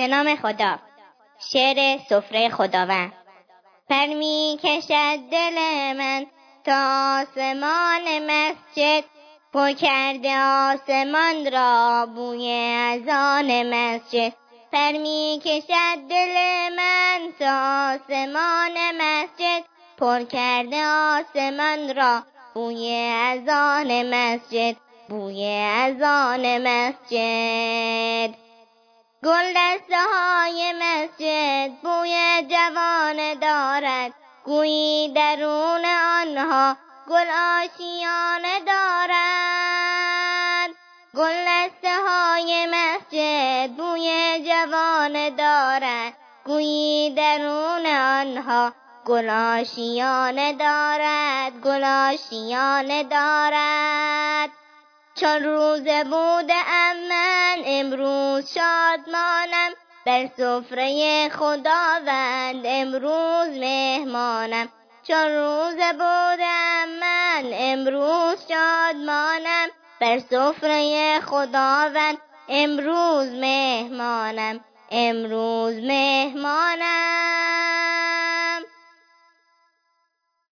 به نام خدا. شعر سفره خداوند. پر می کشد دل من تا آسمان مسجد. پر کرده آسمان را بوی اذان مسجد. پر می کشد دل من تا آسمان مسجد. پر کرده آسمان را بوی اذان مسجد. بوی اذان مسجد. گل دسته های مسجد بوی جوان دارد. گویی درون آنها گل آشیانه دارد. گل دسته های مسجد بوی جوان دارد. گویی درون آنها گل آشیانه دارد. گل آشیانه دارد. چون روز بوده من امروز شادمانم بر سفره خداوند امروز مهمانم. چون روز بودم من امروز شادمانم بر سفره خداوند امروز مهمانم. امروز مهمانم.